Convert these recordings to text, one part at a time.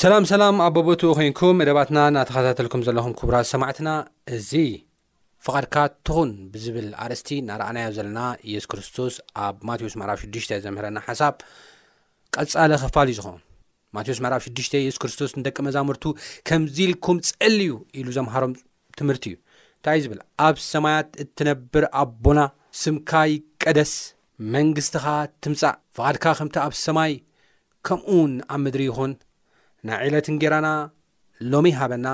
ሰላም ሰላም ኣብ በቦትኡ ኮንኩም መደባትና እናተኸታተልኩም ዘለኹም ክቡራት ሰማዕትና እዚ ፍቓድካ ትኹን ብዝብል ኣርእስቲ እናረኣናዮ ዘለና የሱስ ክርስቶስ ኣብ ማቴዎስ ምዕራፍ 6 ዘምህረና ሓሳብ ቀጻሊ ክፋል እዩ ዝኸውን ማቴዎስ ምዕራፍ 6 የሱስ ክርስቶስ ንደቂ መዛሙርቱ ከምዚ ኢልኩም ጸልዩ ኢሉ ዘምሃሮም ትምህርቲ እዩ እንታይ ዝብል ኣብ ሰማያት እትነብር ኣቦና ስምካ ይቀደስ መንግስትኻ ትምጻእ ፍቓድካ ከምቲ ኣብ ሰማይ ከምኡውን ኣብ ምድሪ ይኹን ናይ ዕለት እንጌራና ሎሚ ሃበና፣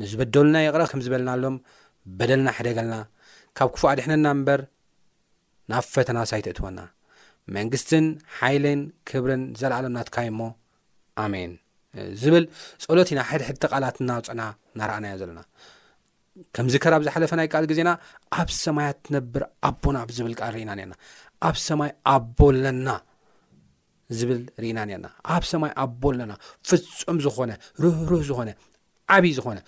ንዝበደሉና ይቕረ ኸም ዝበልናሎም በደልና ሕደገልና፣ ካብ ክፉእ ኣድሕነና እምበር፣ ናብ ፈተናስ ኣይተእትወና፣ መንግስትን ሓይልን ክብርን ዘለኣለም ናትካ እዩ እሞ፣ ኣሜን ዝብል ጸሎት ኢና ሕድሕድ ተቓላት እናውጽና እናረኣናዮ ዘለና። ከምዝከር ኣብ ዝሓለፈ ናይ ቃል ግዜና ኣብ ሰማያት ትነብር ኣቦና ብዝብል ቃል ርኢና ነርና ኣብ ሰማይ ኣቦ ኣለና ዝብል ርኢና ኔርና ኣብ ሰማይ ኣቦ ኣለና ፍጹም ዝኾነ ርህሩህ ዝኾነ ዓብዪ ዝኾነ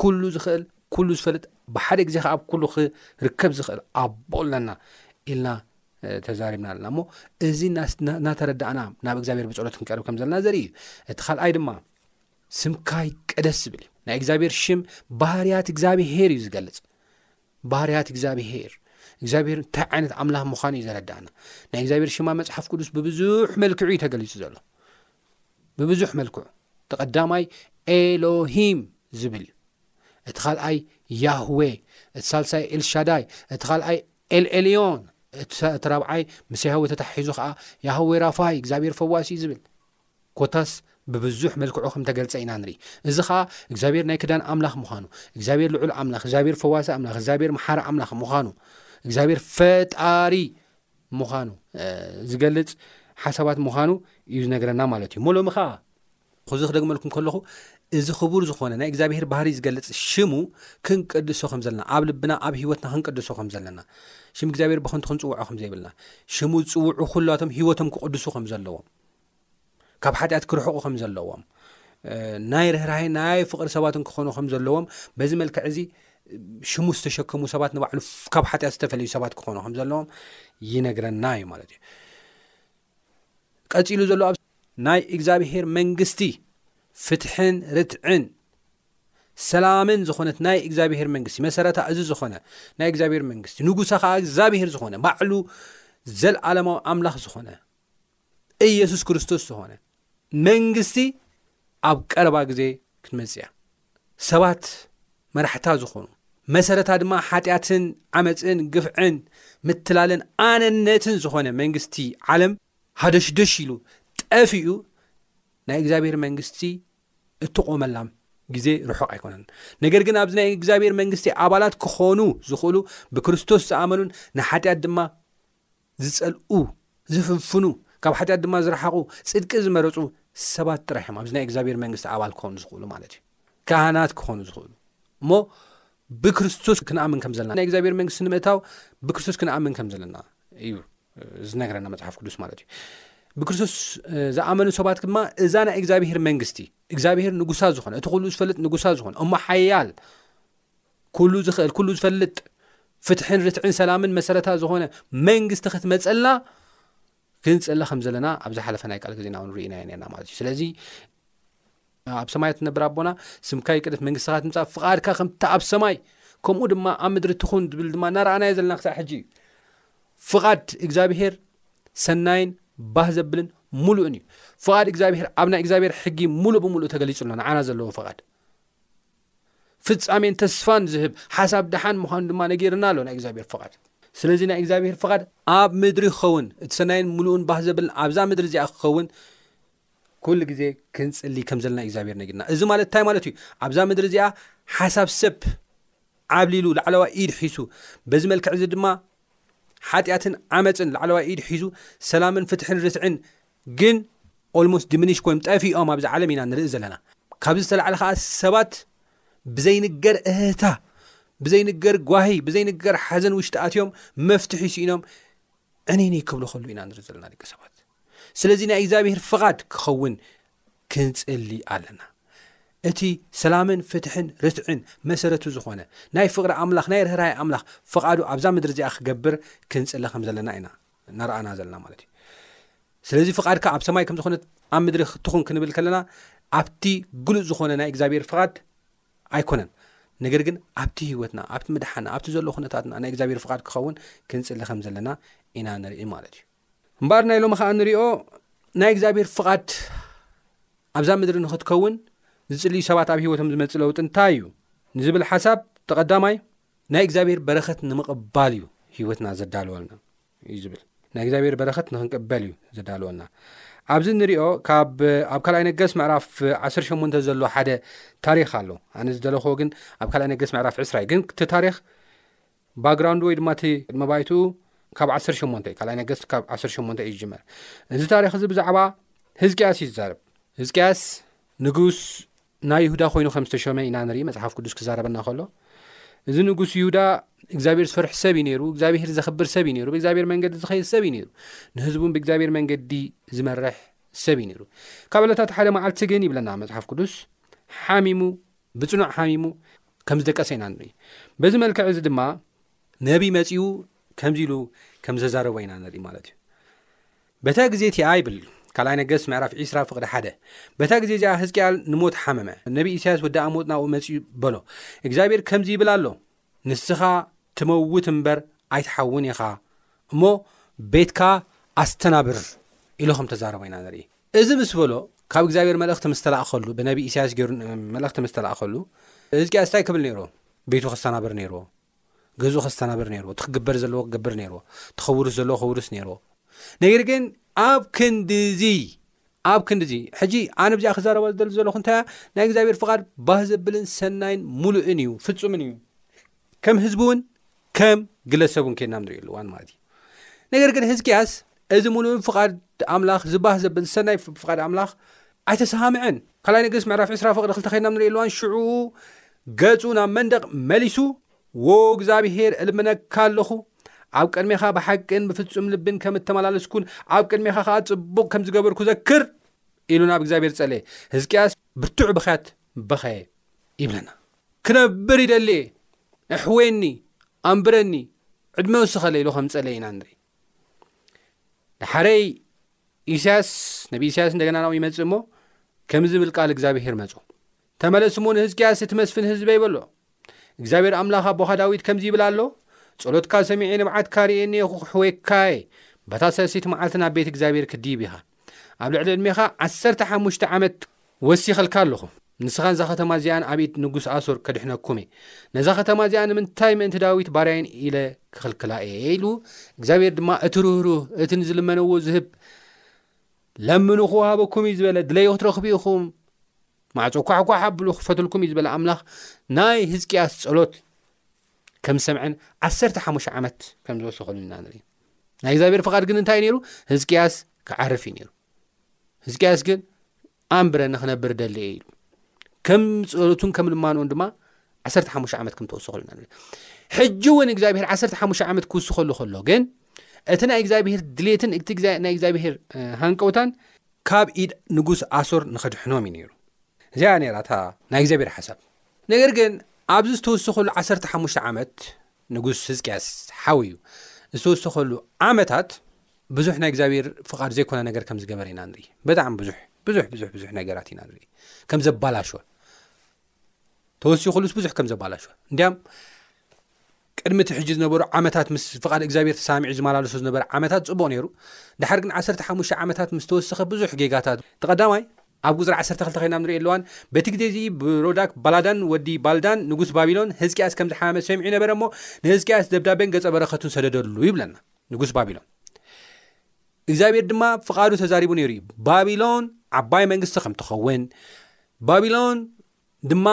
ኩሉ ዝኽእል ኩሉ ዝፈልጥ ብሓደ ግዜ ከዓ ብ ኩሉ ክርከብ ዝኽእል ኣቦ ኣለና ኢልና ተዛሪብና ኣለና እሞ እዚ እናተረዳእና ናብ እግዚኣብሔር ብፀሎት ክንቀርብ ከም ዘለና ዘርኢ እዩ እቲ ካልኣይ ድማ ስምካ ይቀደስ ዝብል እዩ ናይ እግዚኣብሔር ሽም ባህርያት እግዚኣብሔር እዩ ዝገልፅ ባህርያት እግዚኣብሄር እግዚኣብሄር እንታይ ዓይነት ኣምላኽ ምዃኑ እዩ ዘረዳእና ናይ እግዚኣብሄር ሽማ መጽሓፍ ቅዱስ ብብዙሕ መልክዑ እዩ ተገሊጹ ዘሎ ብብዙሕ መልክዑ ተቐዳማይ ኤሎሂም ዝብል እቲ ኻልኣይ ያህወ እቲ ሳልሳይ ኤልሻዳይ እቲ ኻልኣይ ኤልኤልዮን እቲ ራብዓይ ምስ ያህወ ተታሒዙ ከዓ ያህወ ራፋይ እግዚኣብሔር ፈዋሲ እዩ ዝብል ኮታስ ብብዙሕ መልክዑ ከም ተገልጸ ኢና ንርኢ። እዚ ኸኣ እግዚኣብሄር ናይ ክዳን ኣምላኽ ምዃኑ፣ እግዚኣብሄር ልዑል ኣምላኽ፣ እግዚኣብሄር ፈዋሲ ኣምላኽ፣ እግዚኣብሄር መሓሪ ኣምላኽ ምዃኑ፣ እግዚኣብሄር ፈጣሪ ምዃኑ ዝገልጽ ሓሳባት ምዃኑ እዩ ዝነገረና ማለት እዩ። እሞ ሎሚ ኸኣ እዚ ክደግመልኩም ከለኹ እዚ ክቡር ዝኾነ ናይ እግዚኣብሄር ባህሪ ዝገልጽ ሽሙ ክንቅድሶ ከም ዘለና ኣብ ልብና ኣብ ሂወትና ክንቅድሶ ከም ዘለና ሽም እግዚኣብሄር ብኸንቱ ክንጽውዖ ከም ዘይብልና ሽሙ ዝጽውዑ ኩላቶም ሂወቶም ክቕድሱ ከም ዘለዎም ካብ ሓጢኣት ክርሕቑ ከም ዘለዎም ናይ ርህራይ ናይ ፍቕሪ ሰባትን ክኾኑ ከም ዘለዎም በዚ መልክዕ እዚ ሽሙ ዝተሸከሙ ሰባት ንባዕሉ ካብ ሓጢኣት ዝተፈለዩ ሰባት ክኾኑ ከም ዘለዎም ይነግረና እዩ ማለት እዩ ቀፂሉ ዘሎ ናይ እግዚኣብሄር መንግስቲ ፍትሕን ርትዕን ሰላምን ዝኾነት ናይ እግዚኣብሄር መንግስቲ መሰረታ እዚ ዝኾነ ናይ እግዚኣብሄር መንግስቲ ንጉሳ ከዓ እግዚኣብሄር ዝኾነ ባዕሉ ዘለዓለማዊ ኣምላኽ ዝኾነ ኢየሱስ ክርስቶስ ዝኾነ መንግስቲ ኣብ ቀረባ ግዜ ክትመጽእ እያ ሰባት መራሕታ ዝኾኑ መሰረታ ድማ ሓጢኣትን ዓመፅን ግፍዕን ምትላልን ኣነነትን ዝኾነ መንግስቲ ዓለም ሃደሽደሽ ኢሉ ጠፍኡ ናይ እግዚኣብሔር መንግስቲ እትቆመላም ግዜ ርሑቕ ኣይኮነን ነገር ግን ኣብዚ ናይ እግዚኣብሔር መንግስቲ ኣባላት ክኾኑ ዝኽእሉ ብክርስቶስ ዝኣመኑን ንሓጢኣት ድማ ዝጸልኡ፣ ዝፍንፍኑ፣ ካብ ሓጢኣት ድማ ዝረሓቑ፣ ጽድቂ ዝመረጹ ሰባት ጥራሕ እዮም ኣብዚ ናይ እግዚኣብሔር መንግስቲ ኣባል ክኾኑ ዝኽእሉ ማለት እዩ። ካህናት ክኾኑ ዝኽእሉ እሞ ብክርስቶስ ክንኣምን ከም ዘለና ናይ እግዚኣብሔር መንግስቲ ንምእታው ብክርስቶስ ክንኣምን ከም ዘለና እዩ ዝነገረና መጽሓፍ ቅዱስ ማለት እዩ። ብክርስቶስ ዝኣመኑ ሰባት ድማ እዛ ናይ እግዚኣብሄር መንግስቲ እግዚኣብሄር ንጉሳ ዝኾነ እቲ ኩሉ ዝፈልጥ ንጉሳ ዝኾነ እሞ ሓያል ኩሉ ዝኽእል ኩሉ ዝፈልጥ ፍትሕን ርትዕን ሰላምን መሰረታ ዝኾነ መንግስቲ ክትመፀልና ክንፅለ ከም ዘለና ኣብ ዝሓለፈ ናይ ቃል ግዜና እውን ርኢናዮ ነርና ማለት እዩ ስለዚ ኣብ ሰማያት ትነብር ኣቦና ስምካ ይቅደስ መንግስትኻ ትምፃእ ፍቓድካ ከምታ ኣብ ሰማይ ከምኡ ድማ ኣብ ምድሪ ትኹን ዝብል ድማ እናረኣናዮ ዘለና ክሳዕ ሕጂ እዩ ፍቓድ እግዚኣብሄር ሰናይን ባህ ዘብልን ሙሉእን እዩ ፍቓድ እግዚኣብሄር ኣብ ናይ እግዚኣብሄር ሕጊ ሙሉእ ብምሉእ ተገሊፁ ኣሎ ንዓና ዘለዎ ፍቓድ ፍጻሜን ተስፋን ዝህብ ሓሳብ ደሓን ምዃኑ ድማ ነጊርና ኣሎ ናይ እግዚኣብሔር ፍቓድ ስለዚ ናይ እግዚኣብሔር ፍቓድ ኣብ ምድሪ ክኸውን እቲ ሰናይን ምሉእን ባህ ዘብልን ኣብዛ ምድሪ እዚኣ ክኸውን ኩሉ ግዜ ክንጽሊ ከም ዘለና እግዚኣብሔር ነጊርና እዚ ማለት እንታይ ማለት እዩ ኣብዛ ምድሪ እዚኣ ሓሳብ ሰብ ዓብሊሉ ላዕለዋ ኢድ ሒሱ በዚ መልክዕ እዚ ድማ ሓጢኣትን ዓመፅን ላዕለዋ ኢድ ሒዙ ሰላምን ፍትሕን ርትዕን ግን Almost Diminish ኮይም ጠፊኦም ኣብዚ ዓለም ኢና ንርኢ ዘለና ካብዚ ዝተላዕለ ከኣ ሰባት ብዘይንገር እህህታ ብዘይንገር ጓሂ ብዘይንገር ሓዘን ውሽጢ ኣትዮም መፍትሒ ሲኢኖም ዕኒኒ ክብሉ ከሉ ኢና ንርኢ ዘለና ደቂ ሰባት ስለዚ ናይ እግዚኣብሄር ፍቓድ ክኸውን ክንጽሊ ኣለና እቲ ሰላምን ፍትሕን ርትዕን መሰረቱ ዝኾነ ናይ ፍቕሪ ኣምላኽ ናይ ርህራይ ኣምላኽ ፍቓዱ ኣብዛ ምድሪ እዚኣ ክገብር ክንጽሊ ከም ዘለና ኢና እናርኣና ዘለና ማለት እዩ ስለዚ ፍቓድካ ኣብ ሰማይ ከም ዝኾነት ኣብ ምድሪ ክትኹን ክንብል ከለና ኣብቲ ግሉፅ ዝኾነ ናይ እግዚኣብሔር ፍቓድ ኣይኮነን ነገር ግን ኣብቲ ህይወትና ኣብቲ ምድሓና ኣብቲ ዘሎ ኩነታትና ናይ እግዚኣብሔር ፍቓድ ክኸውን ክንፅሊ ከም ዘለና ኢና ንርኢ ማለት እዩ እምበኣር ናይ ሎሚ ከዓ ንሪኦ ናይ እግዚኣብሔር ፍቓድ ኣብዛ ምድሪ ንክትከውን ዝፅልዩ ሰባት ኣብ ሂወቶም ዝመፅ ለውጢ እንታይ እዩ ንዝብል ሓሳብ ተቐዳማይ ናይ እግዚኣብሔር በረኸት ንምቕባል እዩ ህይወትና ዘዳልወልና እዩ ዝብል ናይ እግዚኣብሔር በረኸት ንክንቅበል እዩ ዘዳልወልና ኣብዚ ንሪኦ ካብ ኣብ ካልኣይ ነገስ ምዕራፍ 18 ዘሎ ሓደ ታሪክ ኣሎ ኣነ ዝደለክዎ ግን ኣብ ካልኣይ ነገስ ምዕራፍ ዕስራ እዩ ግን እቲ ታሪክ ባግራንድ ወይ ድማ እቲ መባይትኡ ካብ 18 እዩ ካይ ነገስ ካብ 18 እዩ ዝጅመር እዚ ታሪክ እዚ ብዛዕባ ህዝቅያስ እዩ ዝዛርብ ህዝቅያስ ንጉስ ናይ ይሁዳ ዀይኑ ኸም ዝተሾመ ኢና ንርኢ፣ መጽሓፍ ቅዱስ ኪዛረበና ኸሎ። እዚ ንጉስ ይሁዳ እግዚኣብሔር ዝፈርሕ ሰብ እዩ ነይሩ እግዚኣብሔር ዘኽብር ሰብ እዩ ነይሩ ብእግዚኣብሔር መንገዲ ዝኸይድ ሰብ እዩ ነይሩ ንህዝቡን ብእግዚኣብሔር መንገዲ ዝመርሕ ሰብ እዩ ነይሩ ካብ ዕለታት ሓደ መዓልቲ ግን ይብለና መፅሓፍ ቅዱስ ሓሚሙ ብፅኑዕ ሓሚሙ ከም ዝደቀሰ ኢና ንርኢ በዚ መልክዕ እዚ ድማ ነቢ መፅኡ ከምዚ ኢሉ ከም ዘዛረቦ ኢና ንርኢ ማለት እዩ በታ ግዜ እቲኣ ይብል ካልኣይ ነገስት ምዕራፍ ዒስራ ፍቕዲ ሓደ በታ ግዜ እዚኣ ህዝቅያል ንሞት ሓመመ ነቢ ኢሳያስ ወዲ ኣሞጽ ናብኡ መጺኡ በሎ እግዚኣብሔር ከምዚ ይብል ኣሎ ንስኻ ትመውት እምበር ኣይትሓውን ኢኻ እሞ ቤትካ ኣስተናብር ኢሉ ከም ተዛረቦ ኢና ንርኢ እዚ ምስ በሎ ካብ እግዚኣብሔር መልእኽቲ ምስ ተላእኸሉ ብነቢ ኢሳያስ ገይሩ መልእኽቲ ምስ ተላእኸሉ ህዝቅያስ እንታይ ክብል ነይሩ ቤቱ ከስተናብር ነይሩ ገዝኡ ከስተናብር ነይርዎ እቲ ክግበር ዘለዎ ክገብር ነይርዎ እቲ ከውርስ ዘለዎ ከውርስ ነይርዎ ነገር ግን ኣብ ክንዲዚ ኣብ ክንዲዚ ሕጂ ኣነ ብዚኣ ክዛረባ ዝደሊ ዘለኹ እንታያ ናይ እግዚኣብሔር ፍቓድ ባህ ዘብልን ሰናይን ሙሉእን እዩ ፍፁምን እዩ ከም ህዝቢ እውን ከም ግለሰብ እውን ከድና ንሪእኣሉዋን ማለት እዩ ነገር ግን ህዝቅያስ እዚ ምሉእ ፍቓድ ኣምላኽ ዝባህ ዘብል ሰናይ ፍቓድ ኣምላኽ ኣይተሰሃምዐን። ካልኣይ ነገስት ምዕራፍ ዕስራ ፍቕዲ ክልተ ከይድና ንርእየሉ እዋን ሽዑ ገጹ ናብ መንደቕ መሊሱ ዎ እግዚኣብሄር እልምነካ ኣለኹ ኣብ ቅድሜኻ ብሓቅን ብፍጹም ልብን ከም እተመላለስኩን ኣብ ቅድሜኻ ከኣ ጽቡቕ ከም ዝገበርኩ ዘክር ኢሉ ናብ እግዚኣብሄር ጸለየ ህዝቅያስ ብርቱዕ ብኽያት በኸየ ይብለና ክነብር ይደልየ እሕወየኒ ኣንብረኒ ዕድመ ወስኸለ ኢሉ ከም ጸለየ ኢና ንርኢ ድሓረይ ኢሳያስ ነቢ ኢሳያስ እንደገና ናብኡ ይመጽእ እሞ ከምዚ ብል ቃል እግዚኣብሄር መጾ ተመለስ እሞ ንህዝቅያስ እቲ መስፍን ህዝበይ በሎ እግዚኣብሄር ኣምላኽ ኣቦኻ ዳዊት ከምዚ ይብል ኣሎ ጸሎትካ ሰሚዐ ንብዓትካ ርእየኒ የኹ ክሕወካየ በታ ሰለሲት መዓልቲ ናብ ቤት እግዚኣብሄር ክድይብ ኢኻ ኣብ ልዕሊ ዕድሜኻ ዓሰርተ ሓሙሽተ ዓመት ወሲኸልካ ኣለኹ፣ ንስኻን እዛ ኸተማ እዚኣን ኣብ ኢድ ንጉስ ኣሶር ከድሕነኩም እየ፣ ነዛ ኸተማ እዚኣ ንምንታይ ምእንቲ ዳዊት ባርያይን ኢለ ክኽልክላ እየ ኢሉ፣ እግዚኣብሔር ድማ እቲ ርህሩህ እቲ ንዝልመነዎ ዝህብ ለምኑ ክወሃበኩም እዩ ዝበለ ድለዩ ክትረኽቡ ኢኹም ማዕጾ ኳሕኳሕ ኣብሉ ክፈትልኩም እዩ ዝበለ ኣምላኽ ናይ ህዝቅያስ ጸሎት ከም ዝሰምዐን ዓሰርተ ሓሙሽተ ዓመት ከም ዝወሰኸሉ ኢና ንርኢ ናይ እግዚኣብሔር ፍቓድ ግን እንታይ እዩ ነይሩ ህዝቅያስ ክዓርፍ እዩ ነይሩ ህዝቅያስ ግን ኣንብረ ንክነብር ደሊ እየ ኢሉ ከም ፀሎቱን ከም ልማንኡን ድማ ዓሰርተ ሓሙሽተ ዓመት ከም ተወስኸሉ ኢና ንርኢ ሕጂ እውን እግዚኣብሔር ዓሰርተ ሓሙሽተ ዓመት ክውስኸሉ ከሎ ግን እቲ ናይ እግዚኣብሔር ድሌትን እቲ ናይ እግዚኣብሔር ሃንቀውታን ካብ ኢድ ንጉስ ኣሶር ንኸድሕኖም እዩ ነይሩ እዚኣ ነራታ ናይ እግዚኣብሔር ሓሳብ ነገር ግን ኣብዚ ዝተወሰኸሉ ዓሰርተ ሓሙሽተ ዓመት፣ ንጉስ ህዝቅያስ ሓውዩ ዝተወሰኸሉ ዓመታት፣ ብዙሕ ናይ እግዚኣብሔር ፍቓድ ዘይኮነ ነገር ከም ዝገበረ ኢና ንርኢ። በጣዕሚ ብዙሕ ብዙሕ ብዙሕ ብዙሕ ነገራት ኢና ንርኢ ከም ዘባላሸወ ተወሲኹሉስ ብዙሕ ከም ዘባላሸወ እንዲያም ቅድሚ እቲ ሕጂ ዝነበሩ ዓመታት ምስ ፍቓድ እግዚኣብሔር ተሰማሚዑ ዝመላለሶ ዝነበረ ዓመታት ጽቡቕ ነይሩ፣ ደሓር ግን ዓሰርተ ሓሙሽተ ዓመታት ምስ ተወሰኸ ብዙሕ ጌጋታት፣ እቲ ቀዳማይ፣ ኣብ ቁጽሪ ዓሰርተ ክልተ ዄንና ኣብ ንርእዮ ኣሎዋን፣ በቲ ግዜ እዚ ብሮዳክ ባላዳን ወዲ ባልዳን ንጉስ ባቢሎን ህዝቅያስ ከም ዝሓመመ ሰሚዑ ነበረ እሞ፣ ንህዝቅያስ ደብዳቤን ገጸ በረኸቱን ሰደደሉ ይብለና ንጉስ ባቢሎን። እግዚኣብሔር ድማ ፍቓዱ ተዛሪቡ ነይሩ እዩ፣ ባቢሎን ዓባይ መንግስቲ ከም ትኸውን፣ ባቢሎን ድማ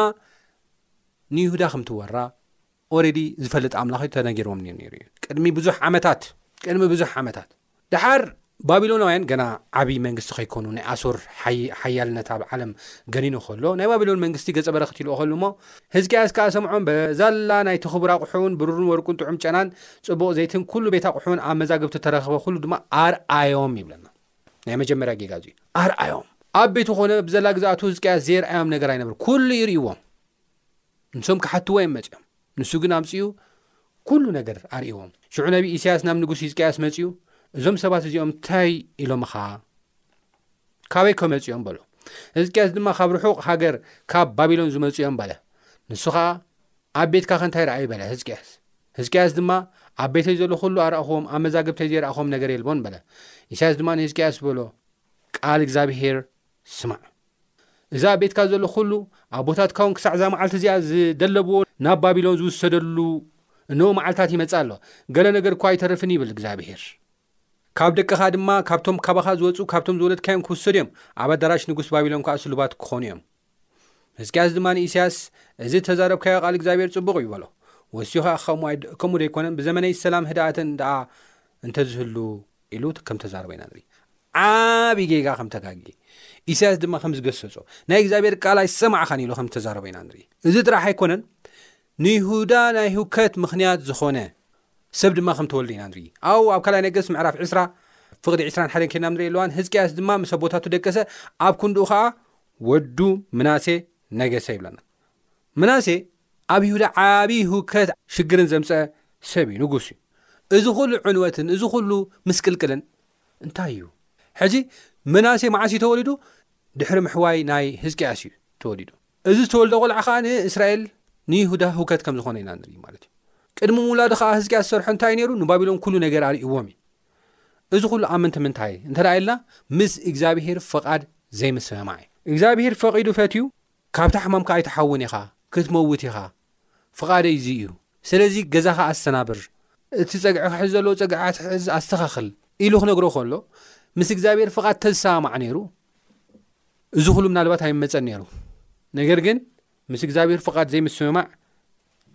ንይሁዳ ከም ትወራ፣ ኦረዲ ዝፈልጥ ኣምላኽ እዩ ተነጊሮም ን ነይሩ እዩ ቅድሚ ብዙሕ ዓመታት ቅድሚ ብዙሕ ዓመታት ድሓር ባቢሎናውያን ገና ዓብዪ መንግስቲ ከይኮኑ ናይ ኣሶር ሓያልነት ኣብ ዓለም ገኒኑ ከሎ ናይ ባቢሎን መንግስቲ ገጸ በረክት ይልኦ ከሉ እሞ ህዝቅያስ ከዓ ሰምዖም በዛላ ናይቲ ክቡር ኣቑሑውን ብሩርን ወርቁን ጥዑም ጨናን ጽቡቕ ዘይትን ኩሉ ቤት ኣቑሑውን ኣብ መዛግብቲ ተረኽበ ኩሉ ድማ ኣርኣዮም ይብለና ናይ መጀመርያ ጌጋ እዙዩ ኣርኣዮም ኣብ ቤቱ ኮነ ብዘላ ግዝኣቱ ህዝቅያስ ዘይርኣዮም ነገር ኣይነብር ኩሉ ይርእዎም ንሶም ክሓትዎ እዮም መጺኦም ንሱ ግን ኣምጺኡ ኩሉ ነገር ኣርእዎም ሽዑ ነቢ ኢሳያስ ናብ ንጉስ ሂዝቅያስ መጺኡ እዞም ሰባት እዚኦም ታይ ኢሎምኻ ካበይ ከመጺኦም በሎ ህዝቅያስ ድማ ካብ ርሑቕ ሃገር ካብ ባቢሎን ዝመጽኦም በለ ንሱ ኸዓ ኣብ ቤትካ ከንታይ ረኣዩ በለ ህዝቅያስ ህዝቅያስ ድማ ኣብ ቤተይ ዘሎ ኩሉ ኣረእኹዎም ኣብ መዛግብተይ ዘይረእኹዎም ነገር የልቦን በለ ኢሳያስ ድማ ንህዝቅያስ በሎ ቃል እግዚኣብሄር ስማዕ እዚ ኣብ ቤትካ ዘሎ ዅሉ፣ ኣቦታትካውን ክሳዕ እዛ መዓልቲ እዚኣ ዝደለብዎ ናብ ባቢሎን ዝውሰደሉ እነሆ መዓልትታት ይመጽእ ኣሎ፣ ገለ ነገር እኳ ኣይተርፍን ይብል እግዚኣብሄር። ካብ ደቅኻ ድማ ካብቶም ካባኻ ዝወጹ ካብቶም ዝወለድካዮም ክውሰዱ እዮም፣ ኣብ ኣዳራሽ ንጉስ ባቢሎን ከኣ ስሉባት ክዀኑ እዮም። ህዝቅያስ ድማ ንኢሳያስ፣ እዚ እተዛረብካዮ ቓል እግዚኣብሄር ጽቡቕ እዩ፣ በሎ። ወሲኹ ኸኣ፣ ከምኡ ደይኰነን፣ ብዘመነይስ ሰላም ህድኣትን ደኣ እንተ ዝህሉ ኢሉ ከም ተዛረበ ኢና ንርኢ ዓብዪ ጌጋ ከም ተጋጊ ኢሳያስ ድማ ከም ዝገሰጾ ናይ እግዚኣብሔር ቃል ኣይሰማዕኻን ኢሉ ከም ተዛረበ ኢና ንርኢ እዚ ጥራሕ ኣይኮነን ንይሁዳ ናይ ህውከት ምኽንያት ዝኾነ ሰብ ድማ ከም ተወልደ ኢና ንርኢ ኣው ኣብ ካልኣይ ነገስ ምዕራፍ ዕስራ ፍቕዲ ዕስራን ሓደን ኬና ንርኢ ኣለዋን ህዝቅያስ ድማ ምስ ኣቦታቱ ደቀሰ ኣብ ክንድኡ ከዓ ወዱ ምናሴ ነገሰ ይብለና ምናሴ ኣብ ይሁዳ ዓብዪ ህውከት ሽግርን ዘምፀ ሰብ እዩ፣ ንጉስ እዩ። እዚ ኹሉ ዕንወትን እዚ ኹሉ ምስቅልቅልን እንታይ እዩ? ሕዚ ምናሴ መዓስ እዩ ተወሊዱ? ድሕሪ ምሕዋይ ናይ ህዝቅያስ እዩ ተወሊዱ። እዚ ዝተወልደ ቆልዓ ከዓ ንእስራኤል ንይሁዳ ህውከት ከም ዝኾነ ኢና ንርኢ ማለት እዩ። ቅድሚ ምውላዱ ከዓ ህዝቅያስ ዝሰርሖ እንታይ ነይሩ? ንባቢሎን ኩሉ ነገር ኣርእዎም እዩ። እዚ ኹሉ ኣብ ምንቲ ምንታይ እንተ ኢልና ምስ እግዚኣብሄር ፍቓድ ዘይምስምማዕ እዩ። እግዚኣብሄር ፈቒዱ ፈትዩ ካብታ ሕማምካ ኣይትሓውን ኢኻ፣ ክትመውት ኢኻ፣ ፍቓደይ እዚ እዩ፣ ስለዚ ገዛኻ ኣስተናብር፣ እቲ ጸግዒ ክሕዝ ዘለዎ ጸግዒ ኣትሕዝ፣ ኣስተኻኽል፣ ኢሉ ክነግሮ ከሎ፣ ምስ እግዚኣብሄር ፍቓድ ተዝሰማማዕ ነይሩ፣ እዚ ኹሉ ምናልባት ኣይመጸን ነይሩ። ነገር ግን ምስ እግዚኣብሄር ፍቓድ ዘይምስምማዕ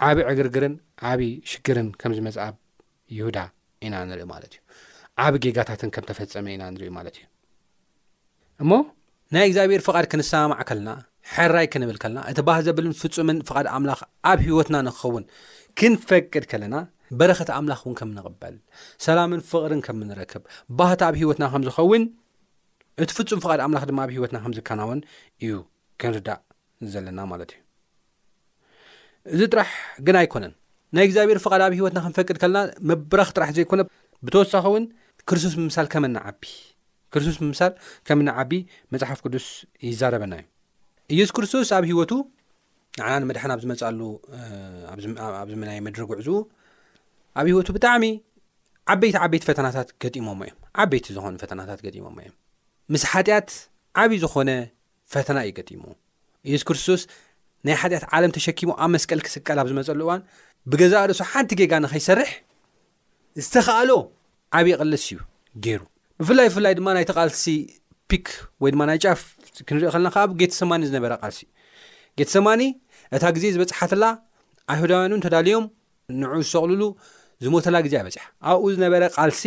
ዓቢ ዕግርግርን ዓቢ ሽግርን ከም ዝመጽኣ ይሁዳ ኢና ንርኢ ማለት እዩ ዓብ ጌጋታትን ከም ተፈፀመ ኢና ንርኢ ማለት እዩ እሞ ናይ እግዚኣብሔር ፍቓድ ክንሰማማዕ ከልና ሕራይ ክንብል ከልና እቲ ባህ ዘብልን ፍፁምን ፍቓድ ኣምላኽ ኣብ ህይወትና ንክኸውን ክንፈቅድ ከለና በረኸት ኣምላኽ እውን ከም ንቕበል ሰላምን ፍቕርን ከም ንረክብ ባህታ ኣብ ህይወትና ከም ዝኸውን እቲ ፍፁም ፍቓድ ኣምላኽ ድማ ኣብ ህይወትና ከም ዝከናወን እዩ ክንርዳእ ዘለና ማለት እዩ እዚ ጥራሕ ግን ኣይኮነን ናይ እግዚኣብሔር ፍቓድ ኣብ ህይወትና ክንፈቅድ ከለና መብራኽ ጥራሕ ዘይኮነ ብተወሳኺ እውን ክርስቶስ ምምሳል ከም እንዓቢ ክርስቶስ ምምሳል ከም እንዓቢ መፅሓፍ ቅዱስ ይዛረበና እዩ ኢየሱስ ክርስቶስ ኣብ ህይወቱ ንዓና ንመድሓን ኣብ ዝመፅኣሉ ኣብዚ ናይ ምድሪ ጉዕዙ ኣብ ህይወቱ ብጣዕሚ ዓበይቲ ዓበይቲ ፈተናታት ገጢሞሞ እዮም ዓበይቲ ዝኾኑ ፈተናታት ገጢሞሞ እዮም ምስ ሓጢኣት ዓብዪ ዝኾነ ፈተና እዩ ገጢሙ። ኢየሱስ ክርስቶስ ናይ ሓጢኣት ዓለም ተሸኪሙ ኣብ መስቀል ክስቀል ኣብ ዝመጸሉ እዋን ብገዛእ ርእሱ ሓንቲ ጌጋ ንኸይሰርሕ ዝተኻእሎ ዓብዪ ቅልስ እዩ ገይሩ። ብፍላይ ብፍላይ ድማ ናይቲ ቃልሲ ፒክ ወይ ድማ ናይ ጫፍ ክንሪኦ ከለና ከዓ ኣብ ጌተሰማኒ ዝነበረ ቃልሲ እዩ። ጌተሰማኒ እታ ግዜ ዝበፅሓትላ ኣይሁዳውያን እውን ተዳልዮም ንዑ ዝሰቕልሉ ዝሞተላ ግዜ ኣይበፅሓ ኣብኡ ዝነበረ ቃልሲ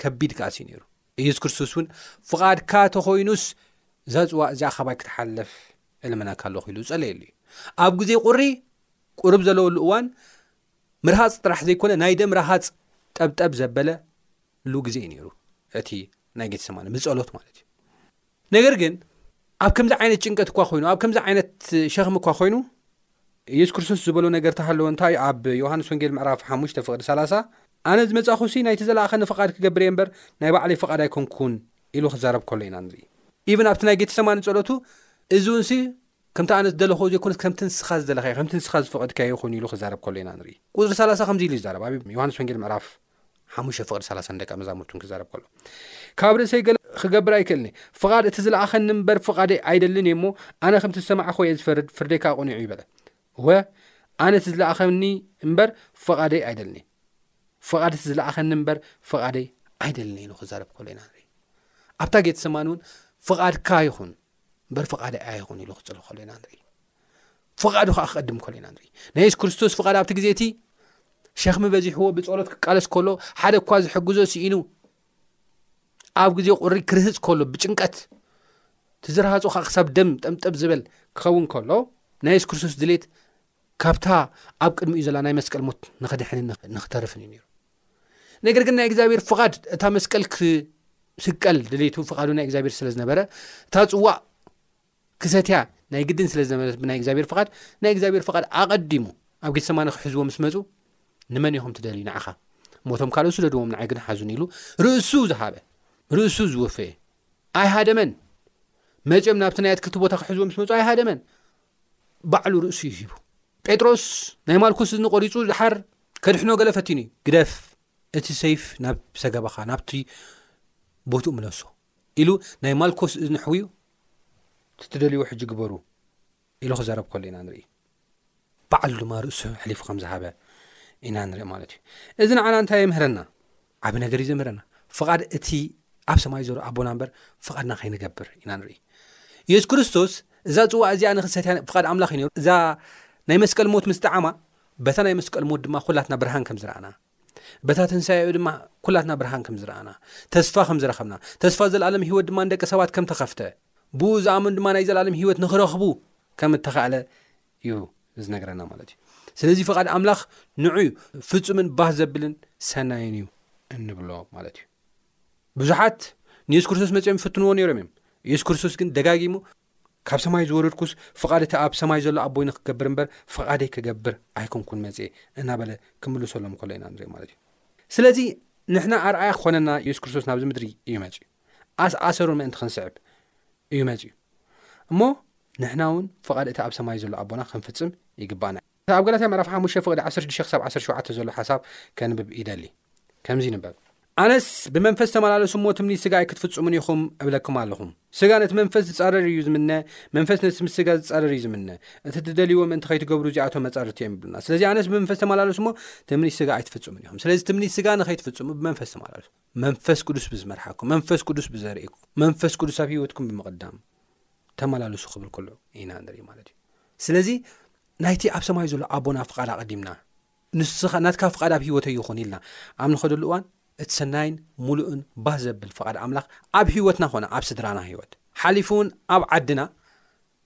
ከቢድ ቃልሲ እዩ ነይሩ። ኢየሱስ ክርስቶስ እውን ፍቓድካ ተኾይኑስ እዛ ጽዋእ እዚኣ ካባይ ክትሓለፍ እልምነካ ኣለኹ ኢሉ ዝጸለየሉ እዩ ኣብ ግዜ ቁሪ ቁርብ ዘለወሉ እዋን ምርሃፅ ጥራሕ ዘይኮነ ናይ ደም ረሃፅ ጠብጠብ ዘበለሉ ግዜ እዩ ነይሩ እቲ ናይ ጌተሰማኒ ብፀሎት ማለት እዩ ነገር ግን ኣብ ከምዚ ዓይነት ጭንቀት እኳ ኮይኑ ኣብ ከምዚ ዓይነት ሸክሚ እኳ ኮይኑ ኢየሱስ ክርስቶስ ዝበሎ ነገር ተሃለወ እንታይ እዩ ኣብ ዮሃንስ ወንጌል ምዕራፍ ሓሙሽተ ፍቕዲ ሰላሳ ኣነ ዝመጻኹ ሲ ናይቲ ዘለኣኸኒ ፍቓድ ክገብር እየ እምበር ናይ ባዕለይ ፍቓድ ኣይኮንኩን ኢሉ ክዛረብ ከሎ ኢና ንርኢ ኢብን ኣብቲ ናይ ጌተሰማኒ ጸሎቱ እዚ እውን ሲ ከምቲ ኣነ ዝደለኹዎ ዘይኮነስ ከምቲ ንስኻ ዝደለኻዮ ከምቲ ንስኻ ዝፈቐድካዮ ይኹን ኢሉ ክዛረብ ከሎ ኢና ንርኢ ቁፅሪ ሰላሳ ከምዚ ኢሉ ይዛረብ ኣብ ዮሃንስ ወንጌል ምዕራፍ ሓሙሽተ ፍቕዲ ሰላሳን ደቀ መዛሙርቱን ክዛረብ ከሎ ካብ ርእሰይ ገለ ክገብር ኣይክእልን እየ ፍቓድ እቲ ዝለኣኸኒ እምበር ፍቓደይ ኣይደልን እየ እሞ ኣነ ከምቲ ዝሰማዕኹ እየ ዝፈርድ ፍርደይ ከዓ ቁኒዑ ይበለ ወ ኣነ እቲ ዝለኣኸኒ እምበር ፍቓደይ ኣይደልን እየ ፍቓድ እቲ ዝለኣኸኒ እምበር ፍቓደይ ኣይደልን እየ ንክዛረብ ከሎ ኢና ንርኢ ኣብታ ጌት ሰማን እውን ፍቓድካ ይኹን እበር ፍቓድ ኣይኹን ኢሉ ክፅል ከሎ ኢና ንርኢ ፍቓዱ ከዓ ክቀድም ከሎ ኢና ንርኢ ናይ የሱስ ክርስቶስ ፍቓድ ኣብቲ ግዜ እቲ ሸክሚ በዚሕዎ ብፀሎት ክቃለስ ከሎ ሓደ እኳ ዝሕግዞ ስኢኑ ኣብ ግዜ ቁሪ ክርህፅ ከሎ ብጭንቀት ትዝርሃፁ ከዓ ክሳብ ደም ጠምጠብ ዝበል ክኸውን ከሎ ናይ የሱስ ክርስቶስ ድሌት ካብታ ኣብ ቅድሚኡ ዘላ ናይ መስቀል ሞት ንክድሕንን ንክተርፍን እዩ ነይሩ ነገር ግን ናይ እግዚኣብሔር ፍቓድ እታ መስቀል ክስቀል ድሌቱ ፍቓዱ ናይ እግዚኣብሔር ስለ ዝነበረ እታ ፅዋእ ክሰትያ ናይ ግድን ስለ ዝነበረት ብናይ እግዚኣብሔር ፍቓድ ናይ እግዚኣብሔር ፍቓድ ኣቐዲሙ ኣብ ጌተሰማኒ ክሕዝዎ ምስ መፁ ንመን ኢኹም ትደልዩ ንዓኻ ሞቶም ካልኦ ስደድዎም ንዓይ ግን ሓዙን ኢሉ ርእሱ ዝሃበ ርእሱ ዝወፈየ ኣይሃደመን መፅኦም ናብቲ ናይ ኣትክልቲ ቦታ ክሕዝዎ ምስ መፁ ኣይሃደመን ባዕሉ ርእሱ እዩ ሂቡ ጴጥሮስ ናይ ማልኮስ እዝኒ ቆሪጹ ዝሓር ከድሕኖ ገለ ፈቲኑ እዩ ግደፍ እቲ ሰይፍ ናብ ሰገባኻ ናብቲ ቦትኡ ምለሶ ኢሉ ናይ ማልኮስ እዝኒ ሕውዩ ትትደልዎ ሕጂ ግበሩ ኢሉ ክዘረብ ከሉ ኢና ንርኢ ባዕሉ ድማ ርእሱ ሕሊፉ ከም ዝሃበ ኢና ንርኢ ማለት እዩ እዚ ንዓና እንታይ የምህረና ዓቢ ነገር እዩ ዘምህረና። ፍቓድ እቲ ኣብ ሰማይ ዘሎ ኣቦና እምበር ፍቓድና ከይንገብር ኢና ንርኢ። ኢየሱስ ክርስቶስ እዛ ጽዋእ እዚኣ ንኽሰትያ ፍቓድ ኣምላኽ እዩ ነይሩ። እዛ ናይ መስቀል ሞት ምስ ጠዓማ በታ ናይ መስቀል ሞት ድማ ኩላትና ብርሃን ከም ዝረኣና በታ ትንሳኤኡ ድማ ኩላትና ብርሃን ከም ዝረኣና ተስፋ ከም ዝረኸብና ተስፋ ዘለኣለም ህይወት ድማ ንደቂ ሰባት ከም ተኸፍተ ብኡ ዝኣመኑ ድማ ናይ ዘለኣለም ህይወት ንኽረኽቡ ከም እተኻእለ እዩ ዝነግረና ማለት እዩ ስለዚ ፍቓድ ኣምላኽ ንዑ እዩ ፍፁምን ባህ ዘብልን ሰናይን እዩ እንብሎ ማለት እዩ ብዙሓት ንየሱስ ክርስቶስ መፅኦም ይፍትንዎ ነይሮም እዮም የሱስ ክርስቶስ ግን ደጋጊሙ ካብ ሰማይ ዝወረድኩስ ፍቓድ እቲ ኣብ ሰማይ ዘሎ ኣቦይ ንክገብር እምበር ፍቓደይ ክገብር ኣይኮንኩን መፅ እናበለ ክምልሰሎም ከሎ ኢና ንሪኦ ማለት እዩ ስለዚ ንሕና ኣርኣያ ክኾነና የሱስ ክርስቶስ ናብዚ ምድሪ እዩ መፅዩ ኣስ ኣሰሩ ምእንቲ ክንስዕብ እዩ መጺኡ እሞ ንሕና ውን ፍቓድ እቲ ኣብ ሰማይ ዘሎ ኣቦና ክንፍጽም ይግብኣና እዩ። እቲ ኣብ ገላትያ ምዕራፍ ሓሙሽተ ፍቕዲ ዓሰርተ ሽዱሽተ ክሳብ ዓሰርተ ሸውዓተ ዘሎ ሓሳብ ከንብብ ይደሊ ከምዚ ይንበብ። ኣነስ ብመንፈስ ተመላለሱ እሞ ትምኒት ስጋ ኣይክትፍጽሙን ኢኹም እብለኩም ኣለኹ። ስጋ ነቲ መንፈስ ዝጻረር እዩ ዝምነ፣ መንፈስ ነቲ ምስ ስጋ ዝጻረር እዩ ዝምነ። እቲ እትደልይዎ ምእንቲ ከይትገብሩ እዚኣቶም መጻርርቲ እዮም ይብሉና። ስለዚ ኣነስ ብመንፈስ ተመላለሱ እሞ ትምኒት ስጋ ኣይትፍጽሙን ኢኹም። ስለዚ ትምኒት ስጋ ንኸይትፍጽሙ ብመንፈስ ተመላለሱ። መንፈስ ቅዱስ ብዝመርሓኩም፣ መንፈስ ቅዱስ ብዘርእኩ፣ መንፈስ ቅዱስ ኣብ ህይወትኩም ብምቕዳም ተመላለሱ ክብል ከሎ ኢና ንርኢ ማለት እዩ። ስለዚ ናይቲ ኣብ ሰማይ ዘሎ ኣቦና ፍቓድ ኣቐዲምና ንስኻ ናትካ ፍቓድ ኣብ ህይወተ ይኹን ኢልና ኣብ ንኸደሉ እዋን እቲ ሰናይን ሙሉእን ባህ ዘብል ፍቓድ ኣምላኽ ኣብ ህይወትና ኾነ ኣብ ስድራና ህይወት ሓሊፉ እውን ኣብ ዓድና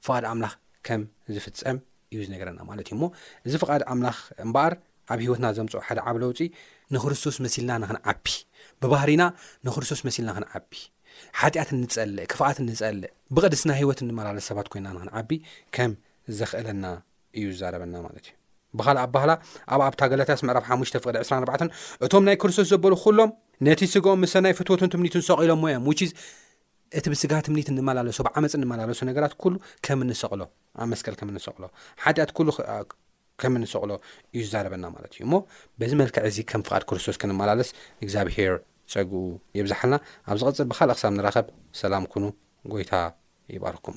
ፍቓድ ኣምላኽ ከም ዝፍጸም እዩ ዝነግረና ማለት እዩ እሞ እዚ ፍቓድ ኣምላኽ እምበኣር ኣብ ህይወትና ዘምጽኦ ሓደ ዓብ ለውጢ ንክርስቶስ መሲልና ንክንዓቢ ብባህሪና ንክርስቶስ መሲልና ክንዓቢ ሓጢኣት እንጸልእ ክፍኣት እንጸልእ ብቕድስና ህይወት እንመላለስ ሰባት ኮይና ንክንዓቢ ከም ዘኽእለና እዩ ዝዛረበና ማለት እዩ ብኻልእ ኣባህላ ኣብ ኣብታ ገላትያስ ምዕራፍ 5 ፍቅዲ 24 እቶም ናይ ክርስቶስ ዘበሉ ኩሎም ነቲ ስጋኦም ምሰ ናይ ፍትወቱን ትምኒቱን ሰቂሎሞ እዮም ዊችዝ እቲ ብስጋ ትምኒት እንመላለሶ ብዓመጽ እንመላለሶ ነገራት ኩሉ ከም እንሰቕሎ ኣብ መስቀል ከም እንሰቕሎ ሓጢኣት ኩሉ ከም እንሰቕሎ እዩ ዝዛረበና ማለት እዩ እሞ በዚ መልክዕ እዚ ከም ፍቓድ ክርስቶስ ክንመላለስ እግዚኣብሄር ጸግኡ የብዝሓልና ኣብ ዝቕጽል ብኻልእ ክሳብ ንራኸብ ሰላም ኩኑ ጎይታ ይባርኩም